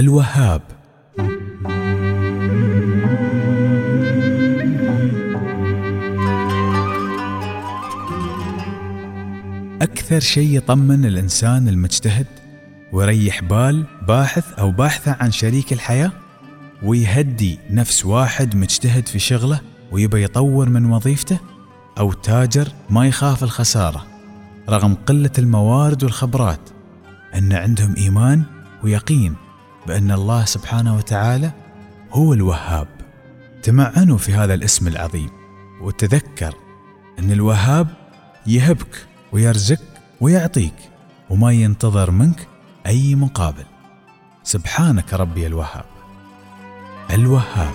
الوهاب. أكثر شيء يطمن الإنسان المجتهد ويريح بال باحث أو باحثة عن شريك الحياة ويهدي نفس واحد مجتهد في شغله ويبى يطور من وظيفته أو تاجر ما يخاف الخسارة رغم قلة الموارد والخبرات. أن عندهم إيمان ويقين بأن الله سبحانه وتعالى هو الوهاب. تمعنوا في هذا الاسم العظيم وتذكر أن الوهاب يهبك ويرزق ويعطيك وما ينتظر منك أي مقابل. سبحانك ربي الوهاب. الوهاب.